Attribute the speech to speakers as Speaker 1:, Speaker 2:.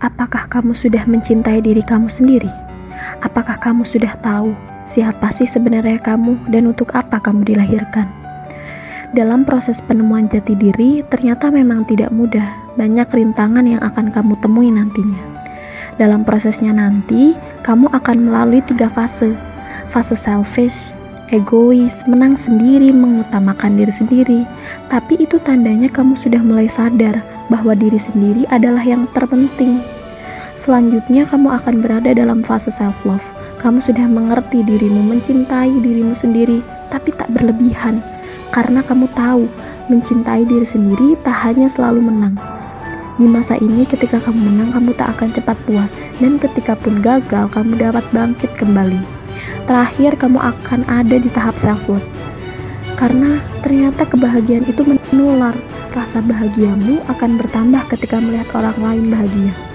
Speaker 1: Apakah kamu sudah mencintai diri kamu sendiri? Apakah kamu sudah tahu siapa sih sebenarnya kamu dan untuk apa kamu dilahirkan? Dalam proses penemuan jati diri, ternyata memang tidak mudah. Banyak rintangan yang akan kamu temui nantinya. Dalam prosesnya nanti, kamu akan melalui tiga fase. Fase selfish, egois, menang sendiri, mengutamakan diri sendiri. Tapi itu tandanya kamu sudah mulai sadar bahwa diri sendiri adalah yang terpenting. Selanjutnya, kamu akan berada dalam fase self-love. Kamu sudah mengerti dirimu, mencintai dirimu sendiri, tapi tak berlebihan, karena kamu tahu mencintai diri sendiri tak hanya selalu menang. Di masa ini, ketika kamu menang, kamu tak akan cepat puas, dan ketika pun gagal, kamu dapat bangkit kembali. Terakhir, kamu akan ada di tahap self-love, karena ternyata kebahagiaan itu menular, rasa bahagiamu akan bertambah ketika melihat orang lain bahagia.